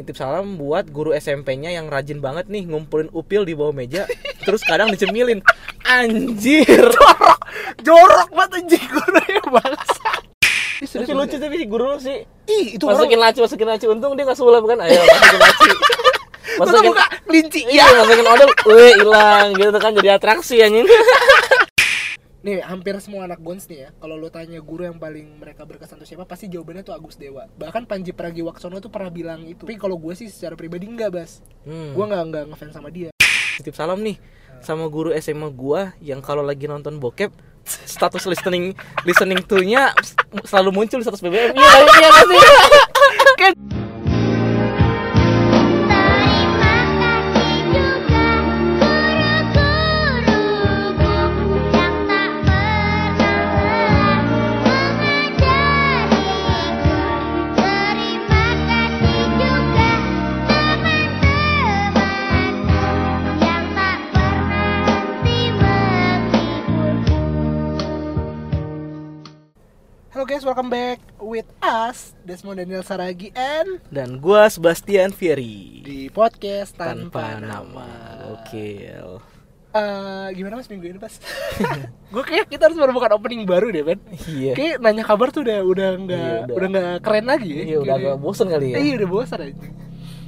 nitip salam buat guru SMP-nya yang rajin banget nih ngumpulin upil di bawah meja terus kadang dicemilin. Anjir. Jorok. Jorok banget anjing gurunya bangsa. Tapi lucu tapi guru lu sih. Ih itu masukin orang laci masukin laci. Untung dia nggak sulap kan? Ayo masukin laci. Masukin buka kelinci. Iya masukin odol. Weh hilang gitu kan. Jadi atraksi anjing nih hampir semua anak gons nih ya kalau lo tanya guru yang paling mereka berkesan tuh siapa pasti jawabannya tuh Agus Dewa bahkan Panji Pragiwaksono tuh pernah bilang itu tapi kalau gue sih secara pribadi enggak bas Hmm. gue nggak nggak ngefans sama dia titip salam nih sama guru SMA gua yang kalau lagi nonton bokep status listening listening to-nya selalu muncul di status BBM. Iya, iya iya sih? kan welcome back with us Desmond Daniel Saragi and Dan gua Sebastian Fieri di podcast tanpa tanpa, nama. Oke. Eh, gimana mas minggu ini pas? gue kayak kita harus menemukan opening baru deh Ben. Iya. Kayak nanya kabar tuh udah udah nggak Iya, udah. nggak keren lagi ya. Iya udah agak bosen kali ya. Eh, iya udah bosan aja.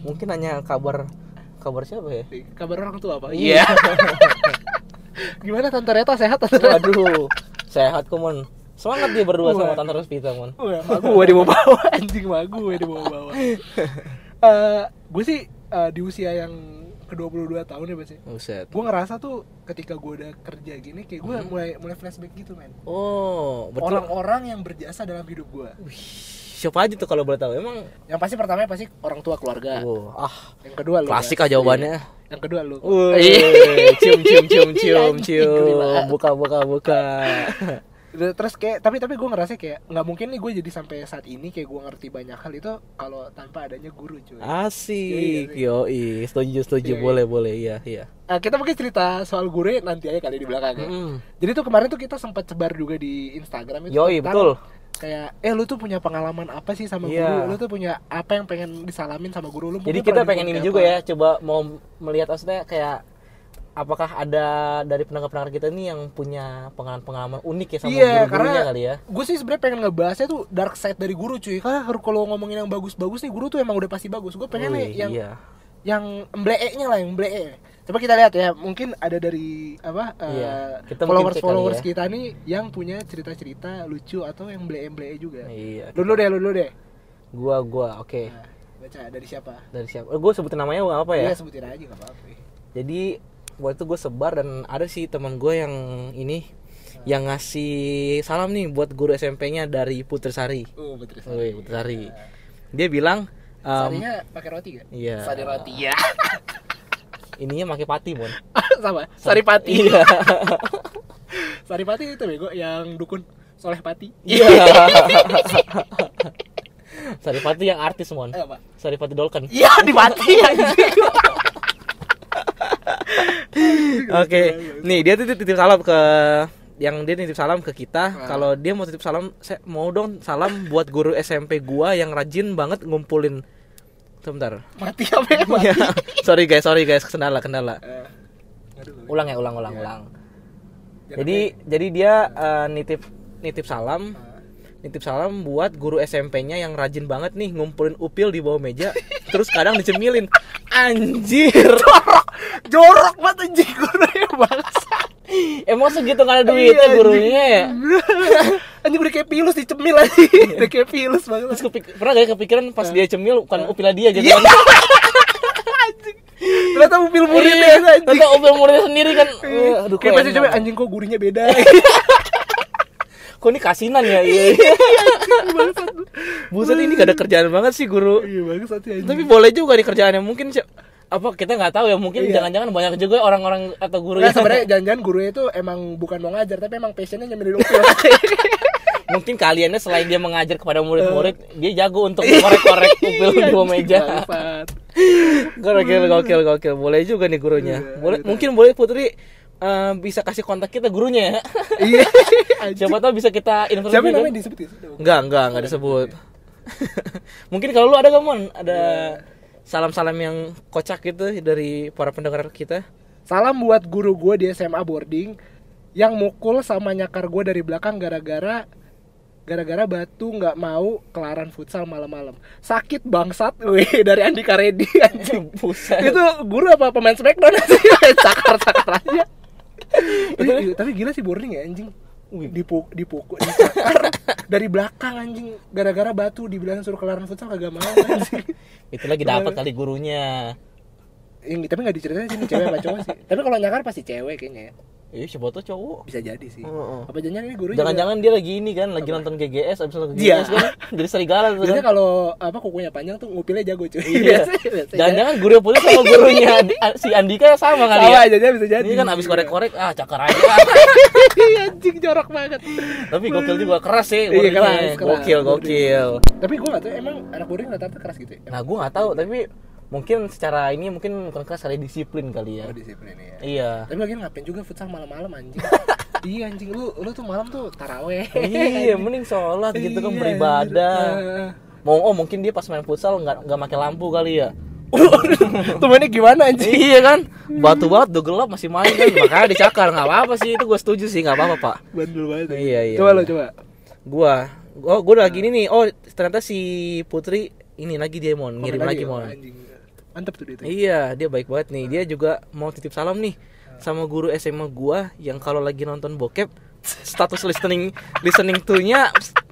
Mungkin hanya kabar kabar siapa ya? Kabar orang tua apa? Iya. Gimana Tante Reta sehat Tante Reta? Waduh, sehat kok mon. Semangat dia berdua sama. Tante Rospita mon. Gue di bawah anjing mak gue di bawah. Eh, gue sih eh, di usia yang ke 22 tahun ya Mas ya. Buset. Gue ngerasa tuh ketika gue udah kerja gini kayak gue Hmm. mulai mulai flashback gitu men. Oh, betul. Orang-orang yang berjasa dalam hidup gue. Siapa aja tuh kalau boleh tahu? Emang Yang pasti pertamanya pasti orang tua keluarga. Wow, ah, Yang kedua lu. klasik Bas. ah jawabannya. Iya. Yang kedua lu. Wih, cium cium cium cium Anjing, cium, gila. buka buka buka. Terus kayak tapi tapi gue ngerasa kayak nggak mungkin nih gue jadi sampai saat ini kayak gue ngerti banyak hal itu kalau tanpa adanya guru cuy. Asik, Iya, yoi, setuju setuju, Iya, iya. boleh boleh, iya iya. Nah, kita mungkin cerita soal guru nanti aja kali di belakang ya. Mm. Jadi tuh kemarin tuh kita sempat sebar juga di Instagram itu tentang betul. Kayak eh lu tuh punya pengalaman apa sih sama Iya. guru? Lu tuh punya apa yang pengen disalamin sama guru lu? Jadi kita pengen ini juga ya, coba mau melihat maksudnya kayak apakah ada dari pendengar-pendengar kita nih yang punya pengalaman-pengalaman unik ya sama Iya, guru-gurunya kali ya. gue sih sebenarnya pengen ngebahasnya tuh dark side dari guru cuy. Karena kalau ngomongin yang bagus-bagus nih guru tuh emang udah pasti bagus. Gue pengen nih yang iya. yang mblee-nya lah, yang mblee. Coba kita lihat ya, mungkin ada dari apa eh, Iya, kita mungkin followers kali followers ya. kita nih yang punya cerita-cerita lucu atau yang mblee-mblee juga. Iya. Lu dulu deh, lu dulu deh. Gua gua oke. Nah, baca dari siapa? Dari siapa? gue sebutin namanya nggak apa ya? Iya, sebutin aja gak apa-apa. Jadi waktu itu gue sebar dan ada sih teman gue yang ini yang ngasih salam nih buat guru SMP-nya dari Putrisari. Oh, betul. Wih, Putrisari. Dia bilang um, Sarinya pakai roti gak? Iya. Sari roti ya. ininya pakai pati, Mon. Sama. Sari pati. Iya. Sari pati itu bego yang dukun soleh pati. Iya. Saripati yang artis, Mon. Eh, apa? Saripati Dolken. Iya, di pati anjing. Oke, nih dia tuh titip salam ke yang dia titip salam ke kita Ah. kalau dia mau titip salam saya mau dong salam buat guru SMP gua yang rajin banget ngumpulin sebentar Mati apa ya? Mati. ya sorry guys sorry guys kendala kendala aduh. ulang ya ulang ulang Iya. ulang jadi jadi dia eh, nitip nitip salam Ah. Nitip salam buat guru SMP-nya yang rajin banget nih ngumpulin upil di bawah meja terus kadang dicemilin. Anjir. Jorok. Jorok banget anjing gurunya bangsa emang segitu nggak ada duitnya Iya, gurunya? Ya anjing. udah kayak pilus dicemil aja udah kayak pilus banget. Terus kepik pernah gak ya kepikiran pas dia cemil bukan upila dia gitu? Iya. kan? anjing. Ternyata upil muridnya Iya, anjing. Ternyata upil muridnya sendiri kan. Aduh, kayak pasti coba anjing kok gurunya beda Kok ini kasinan ya? Iya. Buset ini gak ada kerjaan banget sih guru. iya bagus sih anjing Tapi boleh juga nih kerjaannya mungkin apa kita nggak tahu ya mungkin Iya. jangan-jangan banyak juga orang-orang atau guru Nah, sebenarnya jangan-jangan gurunya itu emang bukan mau ngajar tapi emang passionnya nyemilin upil mungkin kaliannya selain dia mengajar kepada murid-murid dia jago untuk korek-korek upil di bawah meja. gokil gokil gokil. Boleh juga nih gurunya. Iya, boleh mungkin boleh Putri eh, bisa kasih kontak kita gurunya ya iya siapa tahu bisa kita interview siapa kan? namanya disebut disebut enggak enggak enggak disebut mungkin kalau lu ada gak mon ada salam-salam yang kocak gitu dari para pendengar kita. Salam buat guru gue di SMA boarding yang mukul sama nyakar gue dari belakang gara-gara gara-gara batu nggak mau kelaran futsal malam-malam. Sakit bangsat, wih dari Andika Redi anjing. Buset. Itu guru apa pemain Smackdown sih? Cakar-cakar aja. Tapi, tapi gila sih boarding ya anjing. Dipuk, dipukul, dicakar dari belakang anjing gara-gara batu dibilang suruh kelaran futsal kagak mau anjing. Itu lagi dapat kali gurunya. Yang, tapi nggak diceritain sih cewek apa cowok sih. Tapi kalau nyakar pasti cewek kayaknya ya. Eh, siapa tuh cowok? Bisa jadi sih. Heeh. Apa jangan ini guru Jangan-jangan dia lagi ini kan, lagi nonton GGS, abis nonton Iya. GGS kan, jadi serigala tuh Biasanya kan. kalau apa kukunya panjang tuh ngupilnya jago cuy. Iya. Jangan-jangan guru putus sama gurunya Andi- si Andika sama kali Sama ya. aja bisa jadi. Ini kan abis korek-korek, ah cakar aja. Iya, anjing jorok banget. Tapi gokil juga keras sih Iya, keras, keras. Gokil, gokil. Tapi gue gak tau emang anak boarding rata-rata keras gitu ya. Nah, gua nggak tahu, tapi mungkin secara ini mungkin bukan keras kali disiplin kali ya. Oh, disiplin ya. Iya. Tapi lagi ngapain juga futsal malam-malam anjing. iya anjing lu lu tuh malam tuh taraweh. Iya, mending sholat gitu kan Iya, beribadah. Mau oh mungkin dia pas main futsal nggak nggak pakai lampu kali ya. Tuh mainnya gimana anjing? iya kan, batu banget udah gelap masih main kan, makanya dicakar nggak apa-apa sih itu gue setuju sih nggak apa-apa pak. Bandel banget. Iya, iya, Coba lo iya. coba. Gua, oh gue udah lagi ini nih, oh ternyata si Putri ini lagi dia mon ngirim Komen lagi oh, mon. Anjing. Mantep tuh dia tuh. Iya, dia baik banget nih. Dia juga mau titip salam nih sama guru SMA gua yang kalau lagi nonton bokep status listening listening to-nya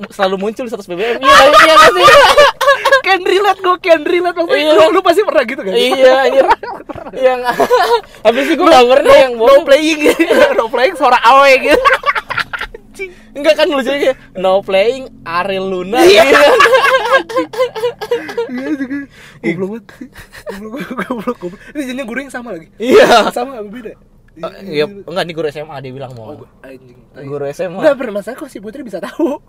selalu muncul di status BBM. Iya, iya nggak sih? Can relate gue can relate maksudnya Iya. lu, lu pasti pernah gitu kan? iya, anjir. Yang habis itu gua nggak pernah yang no playing no playing suara awe gitu. Enggak kan lucunya no playing Ariel Luna Iya. gitu. Goblok banget. Goblok goblok goblok. Ini jadinya guru yang sama lagi. Iya. Sama beda? Iya, enggak nih guru SMA dia bilang Oh, mau. gua- anjing. Guru SMA. Enggak pernah masalah kok si Putri bisa tahu. Oh,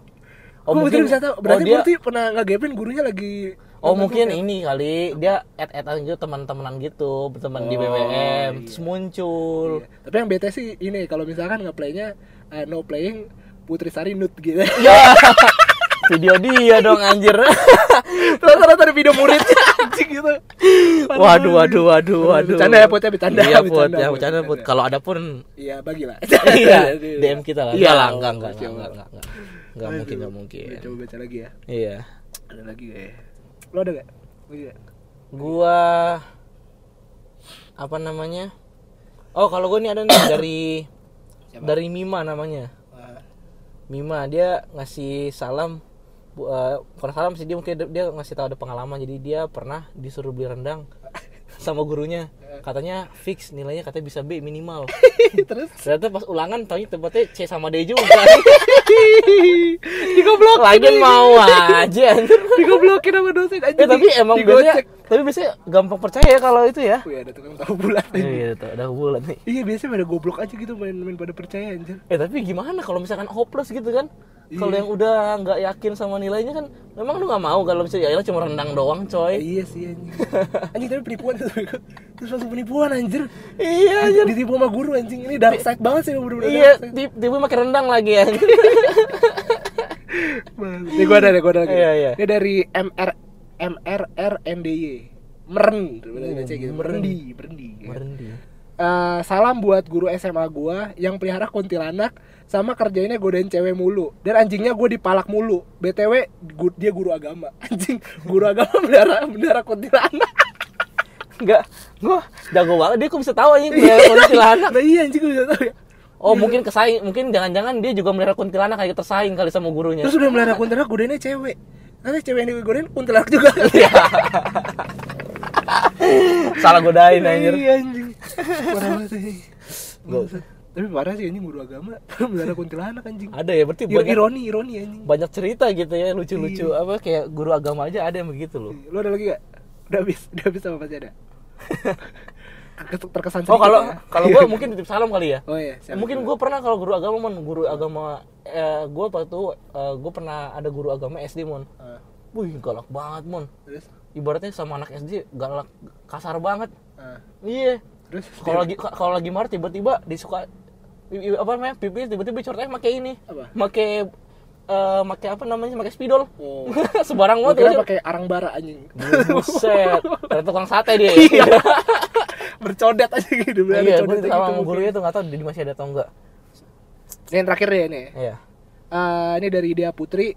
Oh, Putri mungkin- bisa tahu. oh, Berarti dia- Putri pernah ngegapin gurunya lagi Oh mungkin bokep. ini kali dia add-addan gitu teman-temanan gitu berteman di Oh, BBM iya. terus muncul. Iya. Tapi yang bete sih ini kalau misalkan nge-playnya eh, no playing Putri Sari Nut gitu. Ya. Video dia dong anjir. Rata-rata ada video muridnya anjing gitu. waduh waduh waduh waduh. Bercanda ya Put ya bercanda. Iya Put ya bercanda Put. Kalau ada pun Iya bagilah. iya DM kita lah. Iya lah enggak enggak enggak enggak enggak. mungkin enggak mungkin. Coba baca lagi ya. Iya. Ada lagi gak ya? Lo ada gak? Gua apa namanya? Oh kalau gue nih ada nih dari dari Mima namanya. Mima dia ngasih salam eh, bukan sih dia mungkin dia- dia ngasih tahu ada pengalaman. Jadi dia pernah disuruh beli rendang sama gurunya. Katanya fix nilainya katanya bisa B minimal. Terus? Ternyata pas ulangan taunya tempatnya C sama D juga digoblok lagian mau aja anjir. digoblokin sama dosen aja. eh tapi emang biasanya tapi biasanya gampang percaya ya kalau itu ya Wih ada tukang tahu bulat. iya tuh udah bulan nih Iya biasanya pada goblok aja gitu main-main pada percaya anjir. eh tapi gimana kalau misalkan hopeless gitu kan kalau Iya. yang udah nggak yakin sama nilainya kan memang lu nggak mau kalau misalnya ya cuma rendang doang coy Iya sih anjing. Anjing tapi penipuan tuh. Terus langsung penipuan anjir. iya Anjir ditipu sama guru anjing. Ini dark side banget sih bener-bener. Iya, dark side. tip tipe makan rendang lagi ya. Nih gua ada nih gua ada lagi. Iya, iya. Ini dari MR MRRNDY. Meren, baca gitu. Merendi, merendi. Merendi. Eh, salam buat guru SMA gua yang pelihara kuntilanak sama kerjainnya godain cewek mulu dan anjingnya gue dipalak mulu btw gu- dia guru agama anjing guru agama melihara melihara kuntilanak Enggak, gua jago banget dia kok bisa tahu anjing melihara kuntilanak. nah iya anjing gue udah tahu ya Oh, mungkin kesaing, mungkin jangan-jangan dia juga melihara kuntilanak kayak tersaing kali sama gurunya. terus udah melihara kuntilanak godainnya cewek Nanti cewek yang digodain kuntilanak juga Iya. Salah godain anjir. Iya anjing parah banget sih tapi parah sih anjing guru agama melihara kuntilanak anjing Ada ya berarti banyak ironi ironi anjing banyak cerita gitu ya lucu-lucu Iya. apa kayak guru agama aja ada yang begitu loh. Lo ada lagi gak? Udah habis, udah habis apa masih ada? Kes- Terkesan Oh kalau ya. kalau gua mungkin titip salam kali ya. Oh iya, mungkin gue pernah kalau guru agama mon guru agama eh, gue waktu gue pernah ada guru agama SD mon Ah, wih galak banget mon terus ibaratnya sama anak SD galak kasar banget ah, iya terus kalau lagi kalau lagi marah tiba-tiba disuka apa namanya pipi tiba-tiba cortnya pakai ini Apa? pakai eh pakai apa namanya pakai spidol Oh. sebarang banget ya. pakai arang bara anjing. buset dari tukang sate dia Iya. Bercodet aja gitu. bener iya gue codet sama gitu gurunya tuh nggak tahu dia masih ada atau enggak Ini yang terakhir deh nih. iya Eh, ini dari dia Putri.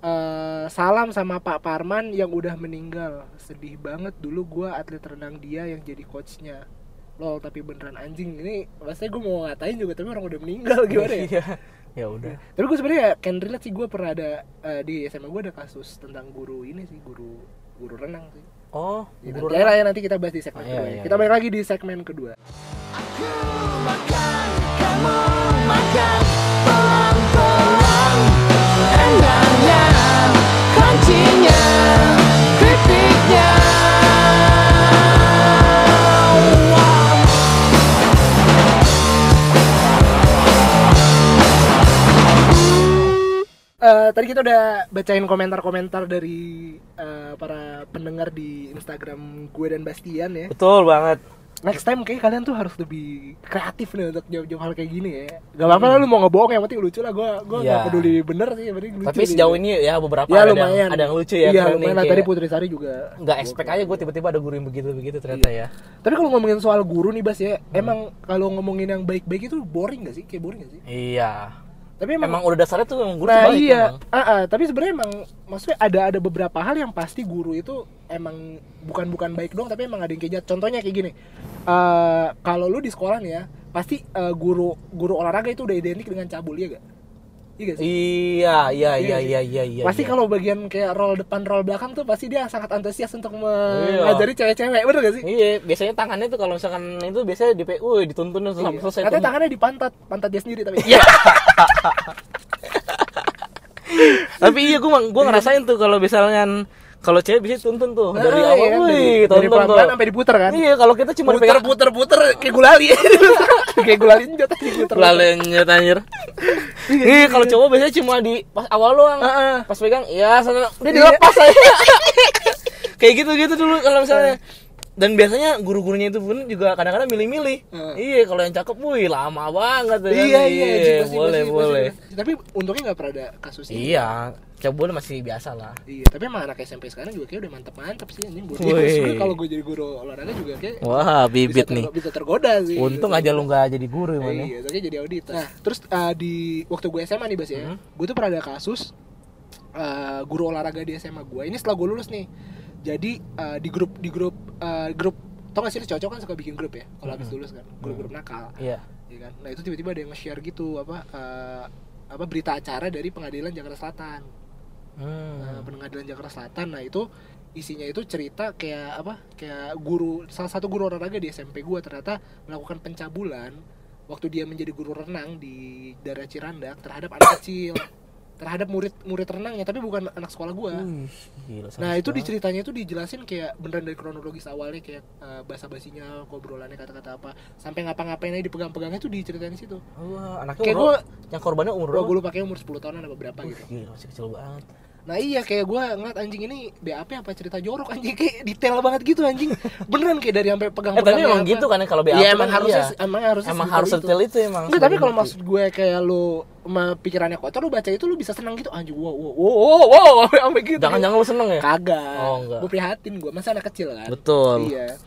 Eh, salam sama Pak Parman yang udah meninggal. Sedih banget dulu gua atlet renang dia yang jadi coachnya. Lol tapi beneran anjing ini maksudnya gue mau ngatain juga tapi orang udah meninggal gimana ya? iya ya udah Tapi gue sebenarnya can relate sih gue pernah ada eh, di SMA gue ada kasus tentang guru ini sih guru guru renang sih. Oh Ya, nanti, lah ya, nanti kita bahas di segmen Oh, iya, kedua. ya. iya, kita iya. balik lagi di segmen kedua. Aku makan, kamu makan Pelan-pelan Endangnya Crunchy-nya Keripiknya Eh, tadi kita udah bacain komentar-komentar dari eh, para pendengar di Instagram gue dan Bastian ya. betul banget Next time kayak kalian tuh harus lebih kreatif nih untuk jawab-jawab hal kayak gini ya. Gak apa-apa lah lu mau ngebohong yang penting lucu lah. Gue gue Iya. gak peduli bener sih, yang penting lucu. tapi sejauh ini ya beberapa ya ada, lumayan. yang, ada yang lucu ya Iya lumayan lah. Tadi Putri Sari juga. nggak expect aja gue tiba-tiba ada guru yang begitu-begitu ternyata ya Tapi kalau ngomongin soal guru nih Bas ya, emang kalau ngomongin yang baik-baik itu boring gak sih? Kayak boring gak sih? iya Tapi emang, udah dasarnya tuh emang guru nah baik iya, emang. Ah, ah, tapi sebenarnya emang maksudnya ada ada beberapa hal yang pasti guru itu emang bukan bukan baik dong, tapi emang ada yang kayak jahat. Contohnya kayak gini, Eh kalau lu di sekolah nih ya, pasti eh, guru guru olahraga itu udah identik dengan cabul ya gak? Iya iya iya iya sih? iya iya iya pasti iya. kalau bagian kayak roll depan roll belakang tuh pasti dia sangat antusias untuk Iya. mengajari cewek-cewek, bener gak sih? Iya, biasanya tangannya tuh kalau misalkan itu biasanya di PU dituntun tuh sampai Iya. selesai. Katanya tangannya di pantat, pantat dia sendiri tapi. Iya. Tapi iya gua gua ngerasain tuh kalau misalnya kalau cewek bisa tuntun tuh dari Ah, awal, iya kan? wih, dari, tuh. pelan-pelan sampai diputer kan? Iya, kalau kita cuma puter puter puter kayak gulali kayak gulali njot aja puter Lalennya anjir. Iya, kalau cowok biasanya cuma di pas awal doang. Heeh. Pas pegang, ya sana udah Iya. dilepas aja. Kayak gitu-gitu dulu kalau misalnya dan biasanya guru-gurunya itu pun juga kadang-kadang milih-milih. Heeh. Iya, kalau yang cakep, wih lama banget kan? iya iya pasti, boleh boleh. tapi untungnya nggak pernah ada kasus ini Iya, cabul masih biasa lah. iya tapi emang anak SMP sekarang juga kayak udah mantep mantep sih anjing sebenarnya kalau gue jadi guru olahraga juga kayak Wah, bisa, bibit nih. tergo- bisa tergoda sih Untung aja lu nggak jadi guru Eh, mana. iya tapi jadi auditor nah terus uh, di waktu gue SMA nih bas ya Hmm. gue tuh pernah ada kasus uh, guru olahraga di SMA gue ini setelah gue lulus nih jadi uh, di grup di grup uh, grup tau gak sih cocok kan suka bikin grup ya kalau habis Hmm. lulus kan grup-grup nakal Iya. ya kan nah itu tiba-tiba ada yang nge-share gitu apa uh, apa berita acara dari pengadilan Jakarta Selatan Hmm. pengadilan Jakarta Selatan nah itu isinya itu cerita kayak apa kayak guru salah satu guru olahraga di SMP gua ternyata melakukan pencabulan waktu dia menjadi guru renang di daerah Cirandak terhadap anak kecil terhadap murid murid renangnya tapi bukan anak sekolah gua gila, Nah itu diceritanya itu dijelasin kayak beneran dari kronologis awalnya kayak uh, bahasa basinya ngobrolannya kata-kata apa sampai ngapa-ngapain aja dipegang-pegangnya itu diceritain di situ. Wah, anaknya Kayak umur gua yang korbannya umur gua berapa? gue lupa kayak umur 10 tahunan apa berapa Wih, gitu. Gila, masih kecil banget. Nah iya kayak gue ngeliat anjing ini BAP apa cerita jorok anjing kayak detail banget gitu anjing beneran kayak dari sampai Eh, pegang-pegang tapi emang gitu kan ya kalau BAP Iya kan, emang harusnya iya. emang harusnya Emang harus itu. detail itu emang. Enggak, tapi kalau sebelum maksud gue kayak lu sama pikirannya kotor lu baca itu lu bisa senang gitu anjing wow wow wow wow, sampai gitu. Jangan-jangan lu seneng ya? kagak. Oh, enggak. Gue prihatin gue masa anak kecil kan. Betul. Iya.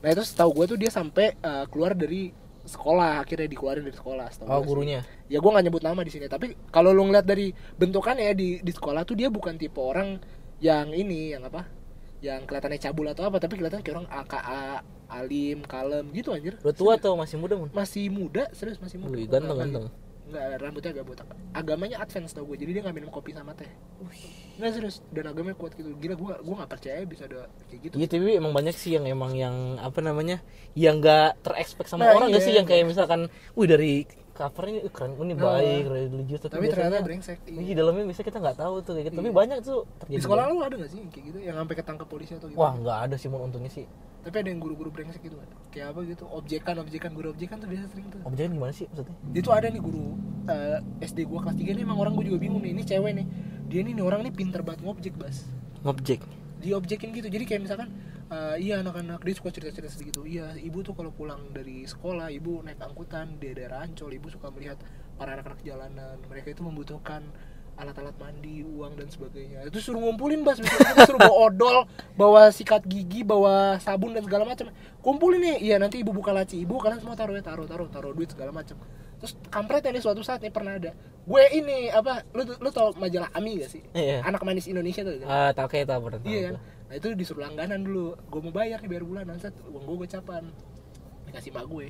Nah itu setahu gue tuh dia sampai eh, keluar dari sekolah akhirnya dikeluarin dari sekolah Oh, sih. gurunya. ya gue nggak nyebut nama di sini tapi kalau lu ngeliat dari bentukannya ya di di sekolah tuh dia bukan tipe orang yang ini yang apa yang kelihatannya cabul atau apa tapi kelihatan kayak orang AKA alim kalem gitu anjir Udah tua tuh masih muda, Mun. masih muda serius masih muda Wih, ganteng, ganteng. Nggak rambutnya agak botak agamanya advance tau gue jadi dia nggak minum kopi sama teh nggak serius dan agamanya kuat gitu gila gue gue nggak percaya bisa ada kayak gitu Iya, tapi emang banyak sih yang emang yang apa namanya? Yang nggak terekspek sama Nah, orang nggak iya. sih yang kayak misalkan, wih dari covernya keren, ini Nah. baik, religius tapi, tapi ternyata brengsek Iya, iya. dalamnya bisa kita nggak tahu tuh kayak gitu. Tapi Iya. banyak tuh di terjadi. sekolah lu ada gak sih yang kayak gitu yang sampai ketangkep polisi atau gitu Wah, nggak ada sih mun untungnya sih. Tapi ada yang guru-guru brengsek gitu kan kayak apa gitu objekan objekan guru objekan tuh biasa sering tuh. Objeknya gimana sih maksudnya? dia tuh ada nih guru eh, SD gua kelas 3 nih emang orang gua juga bingung nih ini cewek nih. Dia nih, nih orang nih pinter banget ngobjek bas. Ngobjek. diobjekin gitu. Jadi kayak misalkan eh, iya anak-anak dia suka cerita-cerita segitu. Iya ibu tuh kalau pulang dari sekolah ibu naik angkutan di daerah Ancol ibu suka melihat para anak-anak jalanan. Mereka itu membutuhkan alat-alat mandi uang dan sebagainya itu suruh ngumpulin bas kita suruh bawa odol bawa sikat gigi bawa sabun dan segala macam kumpulin nih iya nanti ibu buka laci ibu kalian semua taruh ya taruh taruh taruh duit segala macam terus kampret ini suatu saat nih pernah ada gue ini apa lu lu tau majalah Ami gak sih Iya. anak manis Indonesia tuh Ah, tak kayak tak pernah. Iya kan? Nah itu disuruh langganan dulu. Gue mau bayar nih bayar bulanan. Set uang gue gocapan. Dikasih mak gue.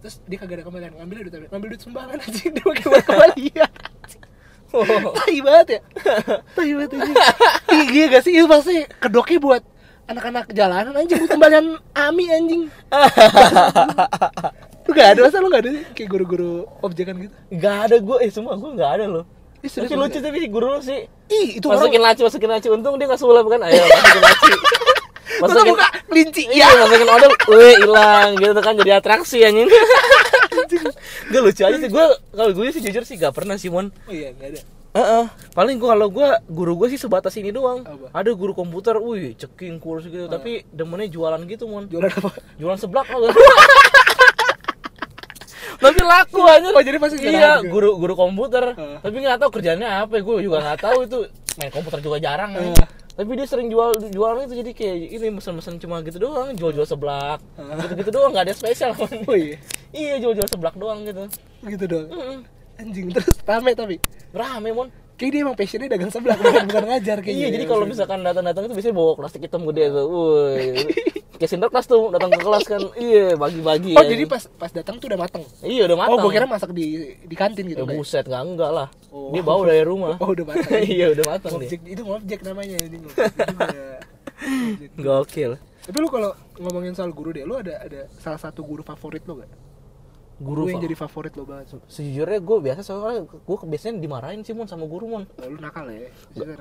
Terus dia kagak ada kembalian. Ngambil duit ngambil duit sumbangan aja dia pakai buat kembalian. Oh. Tai banget ya. Tai banget aja. Ih, Iya gak sih? Itu pasti kedoknya buat anak-anak jalanan aja buat kembalian ami anjing. lu gak ada masa lu gak ada sih? kayak guru-guru objekan gitu? Gak ada gue, eh semua gue gak ada loh. Ih, lucu serius. tapi si guru lu sih. Ih, itu masukin orang laci, masukin laci. Untung dia gak sulap kan. Ayo masukin laci. masukin buka kelinci Iya, masukin odol, wih hilang gitu kan jadi atraksi anjing. Gak lucu aja sih gue kalau gue sih jujur sih gak pernah sih mon. Oh iya, gak ada. Heeh, paling gua kalau gua guru gua sih sebatas ini doang. Apa? Ada guru komputer, wih ceking kurus gitu, tapi demennya jualan gitu mon. Jualan apa? Jualan seblak apa? tapi laku aja. Oh, jadi pasti Iya, guru guru komputer. Heeh. Tapi nggak tahu kerjanya apa, gue juga nggak tahu itu. Main komputer juga jarang. kan. Tapi dia sering jual jualan itu jadi kayak ini mesen-mesen cuma gitu doang, jual-jual seblak. Gitu-gitu doang, nggak ada spesial. Mon. Oh iya, iya, jual-jual seblak doang gitu. gitu doang. Mm-mm. Anjing terus rame tapi. Rame, Mon. Kayak dia emang passionnya dagang sebelah bukan bukan ngajar kayaknya. Iya, jadi kalau misalkan datang-datang itu biasanya bawa plastik hitam gede tuh. Woi. Kayak sinterklas tuh datang ke kelas kan. Iya, bagi-bagi. Oh, ya. jadi pas pas datang tuh udah mateng. Iya, udah matang. Oh, gua kira masak di di kantin Ya gitu. Bay. buset, enggak enggak lah. Oh. Dia bawa dari rumah. Oh, udah matang. iya, udah matang dia. Ngobjek itu ngobjek namanya ini. Gokil. Tapi lu kalau ngomongin soal guru deh, lu ada ada salah satu guru favorit lo gak? Guru Guru yang jadi favorit lo banget. Sejujurnya gue biasa soalnya gue biasanya dimarahin sih mon sama guru mon. Oh, lu nakal ya?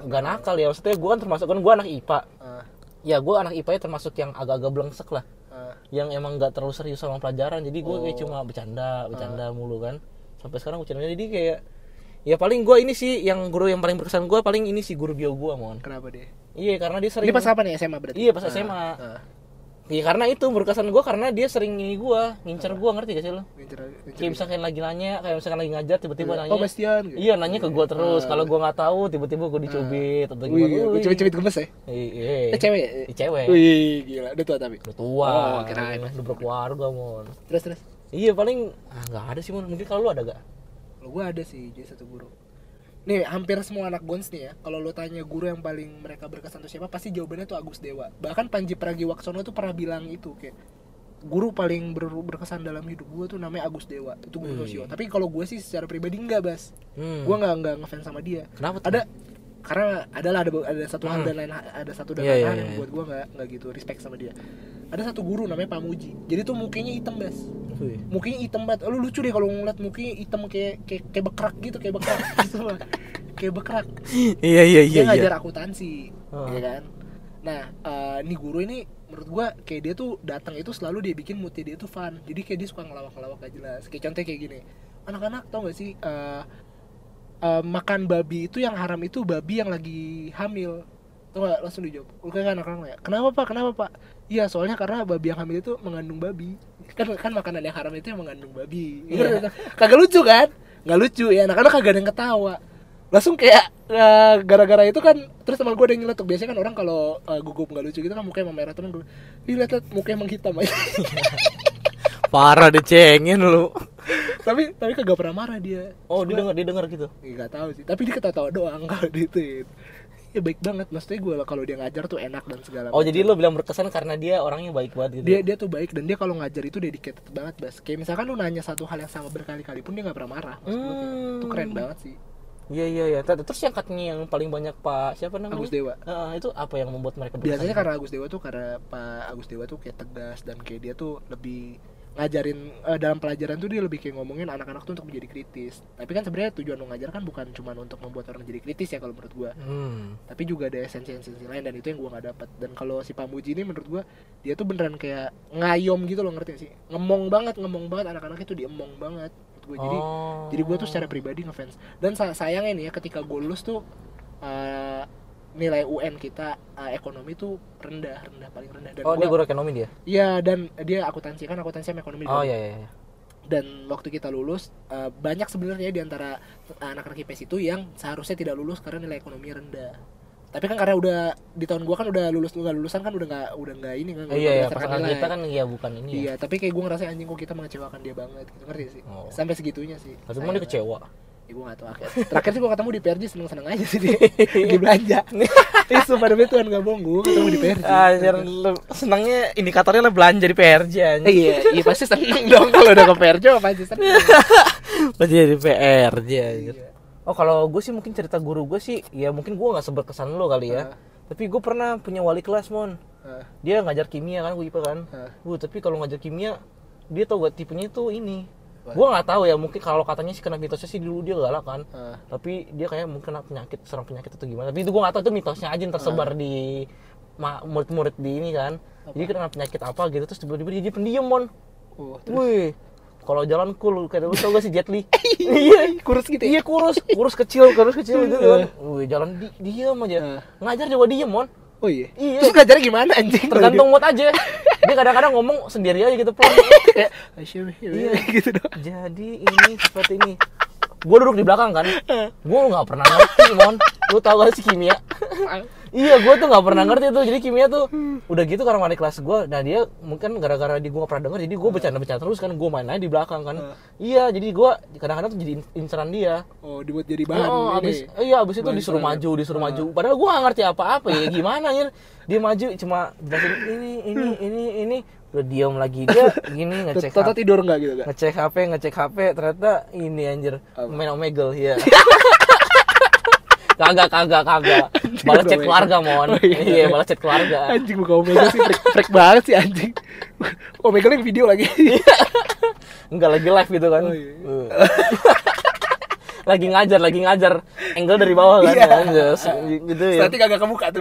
Gak nakal ya, maksudnya gue kan termasuk kan gue anak IPA. Ah, Ya gue anak IPA ya termasuk yang agak-agak blengsek lah. ah. Yang emang gak terlalu serius sama pelajaran. Jadi gue kayak Oh. cuma bercanda, bercanda mulu kan. Sampai sekarang bercanda jadi kayak ya paling gue ini sih yang guru yang paling berkesan gue paling ini sih guru bio gue mon. Kenapa dia? Iya karena dia sering. Ini pas apa nih SMA berarti? Iya, pas Ah, SMA. ah. Iya karena itu berkesan gue karena dia sering ini gue ngincer gue ngerti gak sih lo? Ngincer- ngincer Kayak misalkan lagi nanya, kayak misalkan lagi ngajar tiba-tiba nanya. Oh, Bastian. gitu. Iya nanya ke gue terus. Kalau gue nggak tahu tiba-tiba gue dicubit atau gimana? Wih. cewek-cewek gemes ya? Iya. Eh, cewek ya? Cewek. Wih, gila. Udah tua tapi. Udah tua. Oh, kirain. Udah berkeluarga mon. Terus terus. Iya paling ah, nggak ada sih mon. Mungkin kalau lu ada gak? Kalau gua ada sih jadi satu guru. Nih, hampir semua anak Gons nih ya. Kalau lo tanya guru yang paling mereka berkesan tuh siapa, pasti jawabannya tuh Agus Dewa. Bahkan Panji Pragiwaksono tuh pernah bilang itu kayak guru paling ber- berkesan dalam hidup gua tuh namanya Agus Dewa. Itu guru Wih. sosio. Tapi kalau gue sih secara pribadi enggak, Bas. Hmm. Gua nggak nggak ngefans sama dia. Kenapa tuh? Ada karena adalah ada ada satu hal Hmm. dan lain ada satu dan Iya, lain iya, hal iya, yang iya. buat gua nggak nggak gitu respect sama dia. Ada satu guru namanya Pamuji. Jadi tuh mukanya hitam, Bas Wih. mukanya hitam banget lu lucu deh kalau ngeliat mukanya hitam kayak kayak, kayak bekrak gitu kayak bekrak gitu lah kayak bekrak Iya iya dia ngajar akuntansi Ah. ya kan nah eh, nih guru ini menurut gua kayak dia tuh datang itu selalu dia bikin moodnya dia tuh fun jadi kayak dia suka ngelawak-ngelawak gak jelas kayak contohnya kayak gini anak-anak tau gak sih eh, eh, makan babi itu yang haram itu babi yang lagi hamil. Tau gak langsung dijawab. Lu kayak anak-anak ya. Kenapa pak? Kenapa pak? Iya soalnya karena babi yang hamil itu mengandung babi. Kan kan makanan yang haram itu yang mengandung babi. Iya. kagak lucu kan? Nggak lucu ya. Anak-anak kagak ada yang ketawa. Langsung kayak eh, gara-gara itu kan terus teman gue ada yang nyeletuk. Biasanya kan orang kalau eh, gugup nggak lucu gitu kan mukanya memerah temen gue ih lihat lihat mukanya menghitam. Aja Parah dicengin lu. Tapi tapi kagak pernah marah dia Oh dia denger dia denger gitu. Nggak tahu sih tapi dia ketawa doang kalau diituin ya baik banget maksudnya gue kalau dia ngajar tuh enak dan segala Oh macam. jadi lu bilang berkesan karena dia orangnya baik banget gitu. dia dia tuh baik dan dia kalau ngajar itu dedicated banget bas kayak misalkan lu nanya satu hal yang sama berkali-kali pun dia nggak pernah marah Maksud kayak, Hmm. itu keren banget sih Iya iya iya. Ter- Terus yang katanya yang paling banyak Pak siapa namanya? Agus Dewa Heeh, itu apa yang membuat mereka berkesan? biasanya karena Agus Dewa tuh karena Pak Agus Dewa tuh kayak tegas dan kayak dia tuh lebih ngajarin eh, dalam pelajaran tuh dia lebih kayak ngomongin anak-anak tuh untuk menjadi kritis. Tapi kan sebenarnya tujuan lo ngajar kan bukan cuma untuk membuat orang jadi kritis ya kalau menurut gua. Hmm. tapi juga ada esensi-esensi lain dan itu yang gua nggak dapat dan kalau si Pamuji ini menurut gua dia tuh beneran kayak ngayom gitu loh ngerti sih? Ngemong banget ngemong banget anak-anak itu diemong banget. Gua. Jadi Oh. jadi gue tuh secara pribadi ngefans. Dan sa- sayangnya nih ya ketika gue lulus tuh eh, nilai UN kita eh, ekonomi tuh rendah rendah paling rendah dan Oh dia gua guru ekonomi dia. iya dan dia akuntansi kan akuntansi sama ekonomi Oh iya iya. iya. dan waktu kita lulus eh, banyak sebenarnya di antara anak-anak IPS itu yang seharusnya tidak lulus karena nilai ekonomi rendah tapi kan karena udah di tahun gua kan udah lulus nggak lulusan kan udah nggak udah nggak ini kan Eh, iya ya berdasarkan pasangan nilai. kita kan iya bukan ini ya iya tapi kayak gue ngerasa anjing kok kita mengecewakan dia banget gitu ngerti sih Oh. sampai segitunya sih tapi emang dia kecewa ya, gue gak tau akhir terakhir sih gue ketemu di PRJ seneng-seneng aja sih dia lagi belanja Ih sumpah demi Tuhan gak bohong gue ketemu di PRJ Anjir, lu senangnya indikatornya lah belanja di PRJ anjir. iya iya pasti seneng dong kalau udah ke PRJ pasti seneng Belanja di PRJ anjir. Oh kalau gue sih mungkin cerita guru gue sih ya mungkin gue nggak seberkesan lo kali ya. Tapi gue pernah punya wali kelas mon. Dia ngajar kimia kan gue IPA kan. Gue tapi kalau ngajar kimia dia tau gak tipenya tuh ini. Wah. Gue nggak tahu ya mungkin kalau katanya sih kena mitosnya sih dulu dia galak kan. Ah. Tapi dia kayak mungkin kena penyakit serang penyakit atau gimana. Tapi itu gue nggak tahu itu mitosnya aja yang tersebar di ma- murid-murid di ini kan. Jadi kena penyakit apa gitu terus tiba-tiba dia jadi pendiam mon. Oh, Wih, kalau jalan cool kayak lu tau gak sih Jet Li? iya, kurus gitu ya? iya kurus, kurus kecil, kurus kecil gitu kan. Wih, jalan di diam aja. Ngajar juga diem, mon. Oh iya. Iya. Terus ngajarnya gimana anjing? Tergantung mood aja. Dia kadang-kadang ngomong sendiri aja gitu, pelan. Iya. gitu dong. Jadi ini seperti ini. Gue duduk di belakang kan. Gue nggak pernah ngerti, mon. Lu tau gak sih kimia? Iya, gue tuh nggak pernah ngerti tuh. Jadi kimia tuh udah gitu karena wali kelas gue. Nah dia mungkin gara-gara di gue pernah denger, jadi gue bercanda-bercanda terus kan. Gue main aja di belakang kan. Iya, jadi gue kadang-kadang tuh jadi in- inceran dia. Oh, dibuat jadi bahan Oh, ini. abis, iya abis itu Bahan disuruh maju, disuruh maju. Padahal gua gak ngerti apa-apa ya, gimana ya? Dia maju cuma jelasin ini, ini, ini, ini. Udah diam lagi dia gini ngecek HP, tidur enggak gitu kan? ngecek HP, ngecek HP. Ternyata ini anjir main Omegle ya. kagak, kagak, kagak. Balas chat keluarga mon. Oh, iya. iya, balas chat keluarga. Anjing buka Omega sih freak, freak banget sih anjing. Omega yang video lagi. Enggak lagi live gitu kan. Oh, iya. Uh. lagi ngajar, lagi ngajar. Angle dari bawah kan. Iya. anjir. Gitu ya. Berarti kagak kebuka tuh.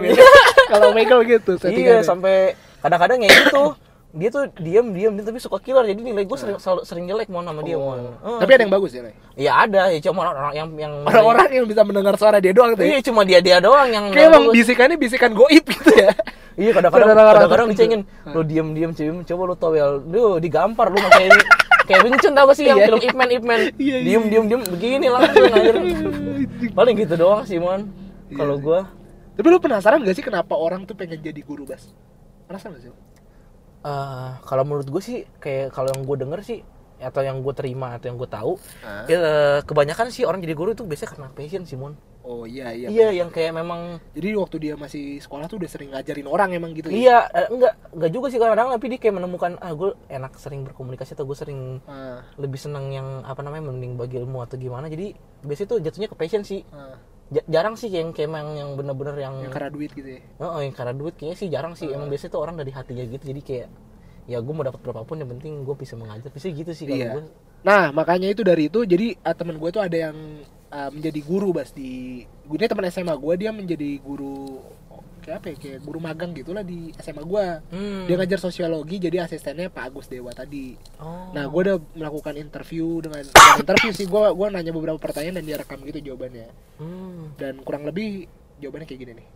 Kalau Omega gitu Iya sampai kadang-kadang ya gitu dia tuh diam diam tapi suka killer jadi nilai gue sering selalu sering jelek mau sama dia mau Oh. Tapi ada yang bagus ya, Nay? ya ada ya cuma orang-orang yang yang Orang-orang yang bisa mendengar suara dia doang tuh. iya Ya? cuma dia dia doang yang Kayak emang bisikannya bisikan goib gitu ya. iya kadang-kadang kadang-kadang dicengin lo diam diam cewek coba lo ya lo digampar lo kayak ini kayak Vincent tau gak sih yang Iya. film Ip Man Ip Man Iya, iya. diem diem diem begini langsung paling gitu doang sih mon kalau Iya. gue Tapi lu penasaran gak sih kenapa orang tuh pengen jadi guru bas? Penasaran gak sih? Lu? Eh, kalau menurut gue sih kayak kalau yang gue denger sih atau yang gue terima atau yang gue tahu Ah. ya, kebanyakan sih orang jadi guru itu biasanya karena passion sih mon Oh iya iya. iya yang kayak memang Jadi waktu dia masih sekolah tuh udah sering ngajarin orang emang gitu ya? iya eh, enggak enggak juga sih kadang-kadang tapi dia kayak menemukan ah gue enak sering berkomunikasi atau gue sering Ah, lebih senang yang apa namanya mending bagi ilmu atau gimana jadi biasanya tuh jatuhnya ke passion sih ah. Ja- jarang sih yang kayak emang yang bener-bener yang Yang karena duit gitu ya? oh, yang karena duit kayaknya sih jarang sih emang biasanya tuh orang dari hatinya gitu jadi kayak ya gue mau dapat berapapun yang penting gue bisa mengajar bisa gitu sih Iya. gue Nah makanya itu dari itu jadi uh, temen gue tuh ada yang uh, menjadi guru bas di gue ini teman SMA gue dia menjadi guru kayak apa ya kayak guru magang gitulah di SMA gue Hmm. dia ngajar sosiologi jadi asistennya Pak Agus Dewa tadi Oh. nah gue udah melakukan interview dengan interview sih gue gua nanya beberapa pertanyaan dan dia rekam gitu jawabannya Hmm. dan kurang lebih jawabannya kayak gini nih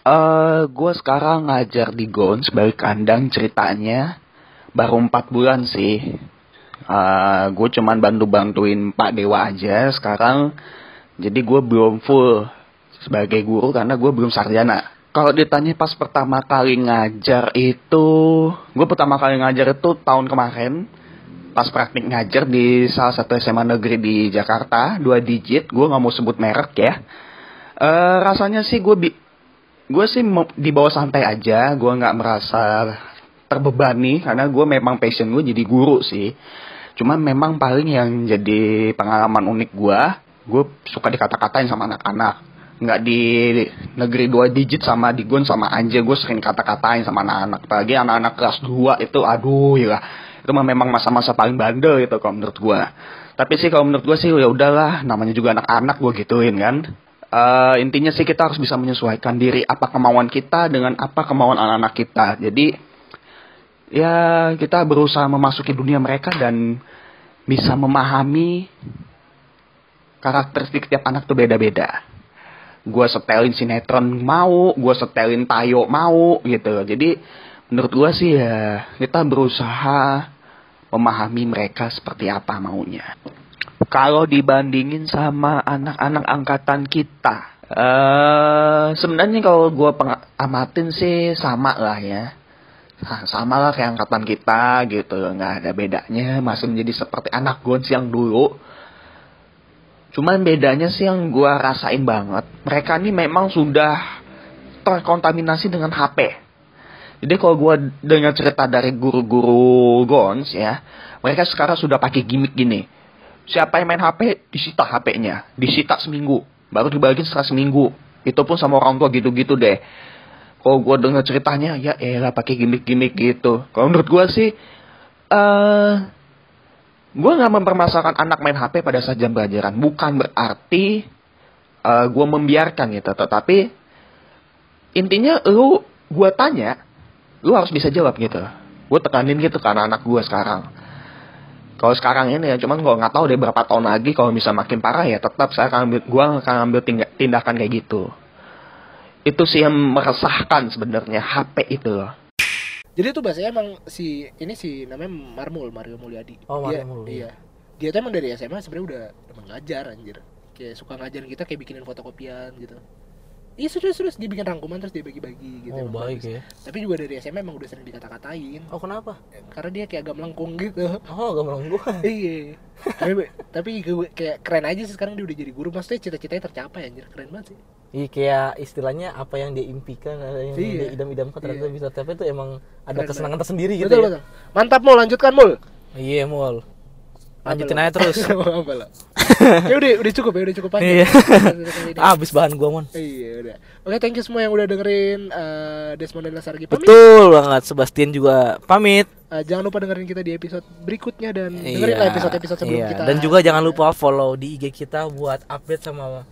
Eh, gue sekarang ngajar di Gon sebagai kandang ceritanya baru empat bulan sih. Eh, gue cuman bantu-bantuin Pak Dewa aja sekarang. Jadi gue belum full sebagai guru karena gue belum sarjana. Kalau ditanya pas pertama kali ngajar itu, gue pertama kali ngajar itu tahun kemarin. Pas praktik ngajar di salah satu SMA negeri di Jakarta, dua digit, gue nggak mau sebut merek ya. Eh rasanya sih gue gue sih di bawah santai aja gue nggak merasa terbebani karena gue memang passion gue jadi guru sih cuman memang paling yang jadi pengalaman unik gue gue suka dikata-katain sama anak-anak nggak di negeri dua digit sama di gun sama aja gue sering kata-katain sama anak-anak apalagi anak-anak kelas 2 itu aduh ya itu memang masa-masa paling bandel itu kalau menurut gue tapi sih kalau menurut gue sih ya udahlah namanya juga anak-anak gue gituin kan Eh, intinya sih kita harus bisa menyesuaikan diri apa kemauan kita dengan apa kemauan anak-anak kita. Jadi ya kita berusaha memasuki dunia mereka dan bisa memahami karakteristik tiap anak tuh beda-beda. Gue setelin sinetron mau, gue setelin tayo mau gitu. Jadi menurut gue sih ya kita berusaha memahami mereka seperti apa maunya. Kalau dibandingin sama anak-anak angkatan kita, eh sebenarnya kalau gue amatin sih sama lah ya. Nah, sama lah kayak angkatan kita gitu, nggak ada bedanya, masih menjadi seperti anak gons yang dulu. Cuman bedanya sih yang gue rasain banget, mereka ini memang sudah terkontaminasi dengan HP. Jadi kalau gue dengar cerita dari guru-guru gons ya, mereka sekarang sudah pakai gimmick gini. Siapa yang main HP, disita HP-nya, disita seminggu, baru dibagiin setelah seminggu. Itu pun sama orang tua gitu-gitu deh. Kalau gue dengar ceritanya, ya elah pakai gimmick-gimmick gitu. Kalau menurut gue sih, eh gue nggak mempermasalahkan anak main HP pada saat jam pelajaran. Bukan berarti eh gue membiarkan gitu, tetapi intinya lu gue tanya, lu harus bisa jawab gitu. Gue tekanin gitu ke anak-anak gue sekarang. Kalau sekarang ini ya, cuman gue nggak tahu deh berapa tahun lagi kalau bisa makin parah ya tetap saya akan ambil, gue akan ambil tindak- tindakan kayak gitu. Itu sih yang meresahkan sebenarnya HP itu loh. Jadi tuh bahasanya emang si ini si namanya Marmul Mario Mulyadi. Oh, Dia- Marmul, Iya. Dia tuh emang dari SMA sebenarnya udah emang ngajar anjir. Kayak suka ngajarin kita kayak bikinin fotokopian gitu. Iya serius serius dia bikin rangkuman terus dia bagi-bagi gitu. Oh, baik bagus. ya. Tapi juga dari SMA emang udah sering dikata-katain. Oh, kenapa? Karena dia kayak agak melengkung gitu. Oh, gampang gua. iya. tapi tapi kayak keren aja sih sekarang dia udah jadi guru. Maksudnya cita-citanya tercapai anjir. Keren banget sih. Iya kayak istilahnya apa yang dia impikan, yang Iya. dia idam-idamkan ternyata Iya. bisa tapi itu emang ada Keren kesenangan tersendiri gitu betul ya. betul. Mantap Mul, lanjutkan Mul. Iya, Mul. Lanjutin aja terus. ya udah udah cukup ya udah cukup panjang. Iya. Habis bahan gua, Mon. Iya udah. Oke thank you semua yang udah dengerin eh, Desmond dan Lasargi pamit. Betul banget. Sebastian juga pamit. Eh, jangan lupa dengerin kita di episode berikutnya dan dengerin Iya. lah episode-episode sebelum Iya. kita. Dan juga jangan lupa follow di IG kita buat update sama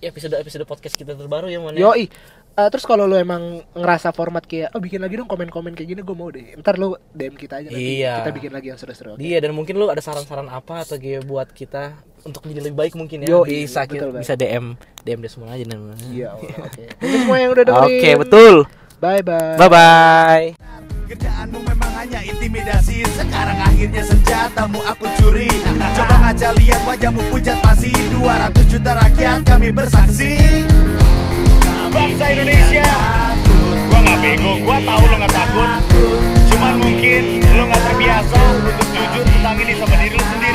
episode-episode podcast kita terbaru ya, Mon. ya? Yoi. Eh, terus kalau lo emang ngerasa format kayak oh bikin lagi dong komen-komen kayak gini gue mau deh. Ntar lo DM kita aja nanti Iya. kita bikin lagi yang seru-seru. oke? Iya dan mungkin lu ada saran-saran apa atau kayak buat kita untuk menjadi lebih baik mungkin ya Yoi, bisa betul kita, bisa DM DM deh semua aja nih. Iya, oke. Semua yang udah dengerin. Oke betul. Bye bye. Bye bye. Kerjaanmu memang hanya intimidasi. Sekarang akhirnya senjatamu aku curi. Coba ngaca lihat wajahmu pucat pasti 200 juta rakyat kami bersaksi. Bangsa Indonesia. Gua gak bego, gua tahu lo gak takut. Cuman mungkin lo gak terbiasa untuk jujur tentang ini sama diri lo sendiri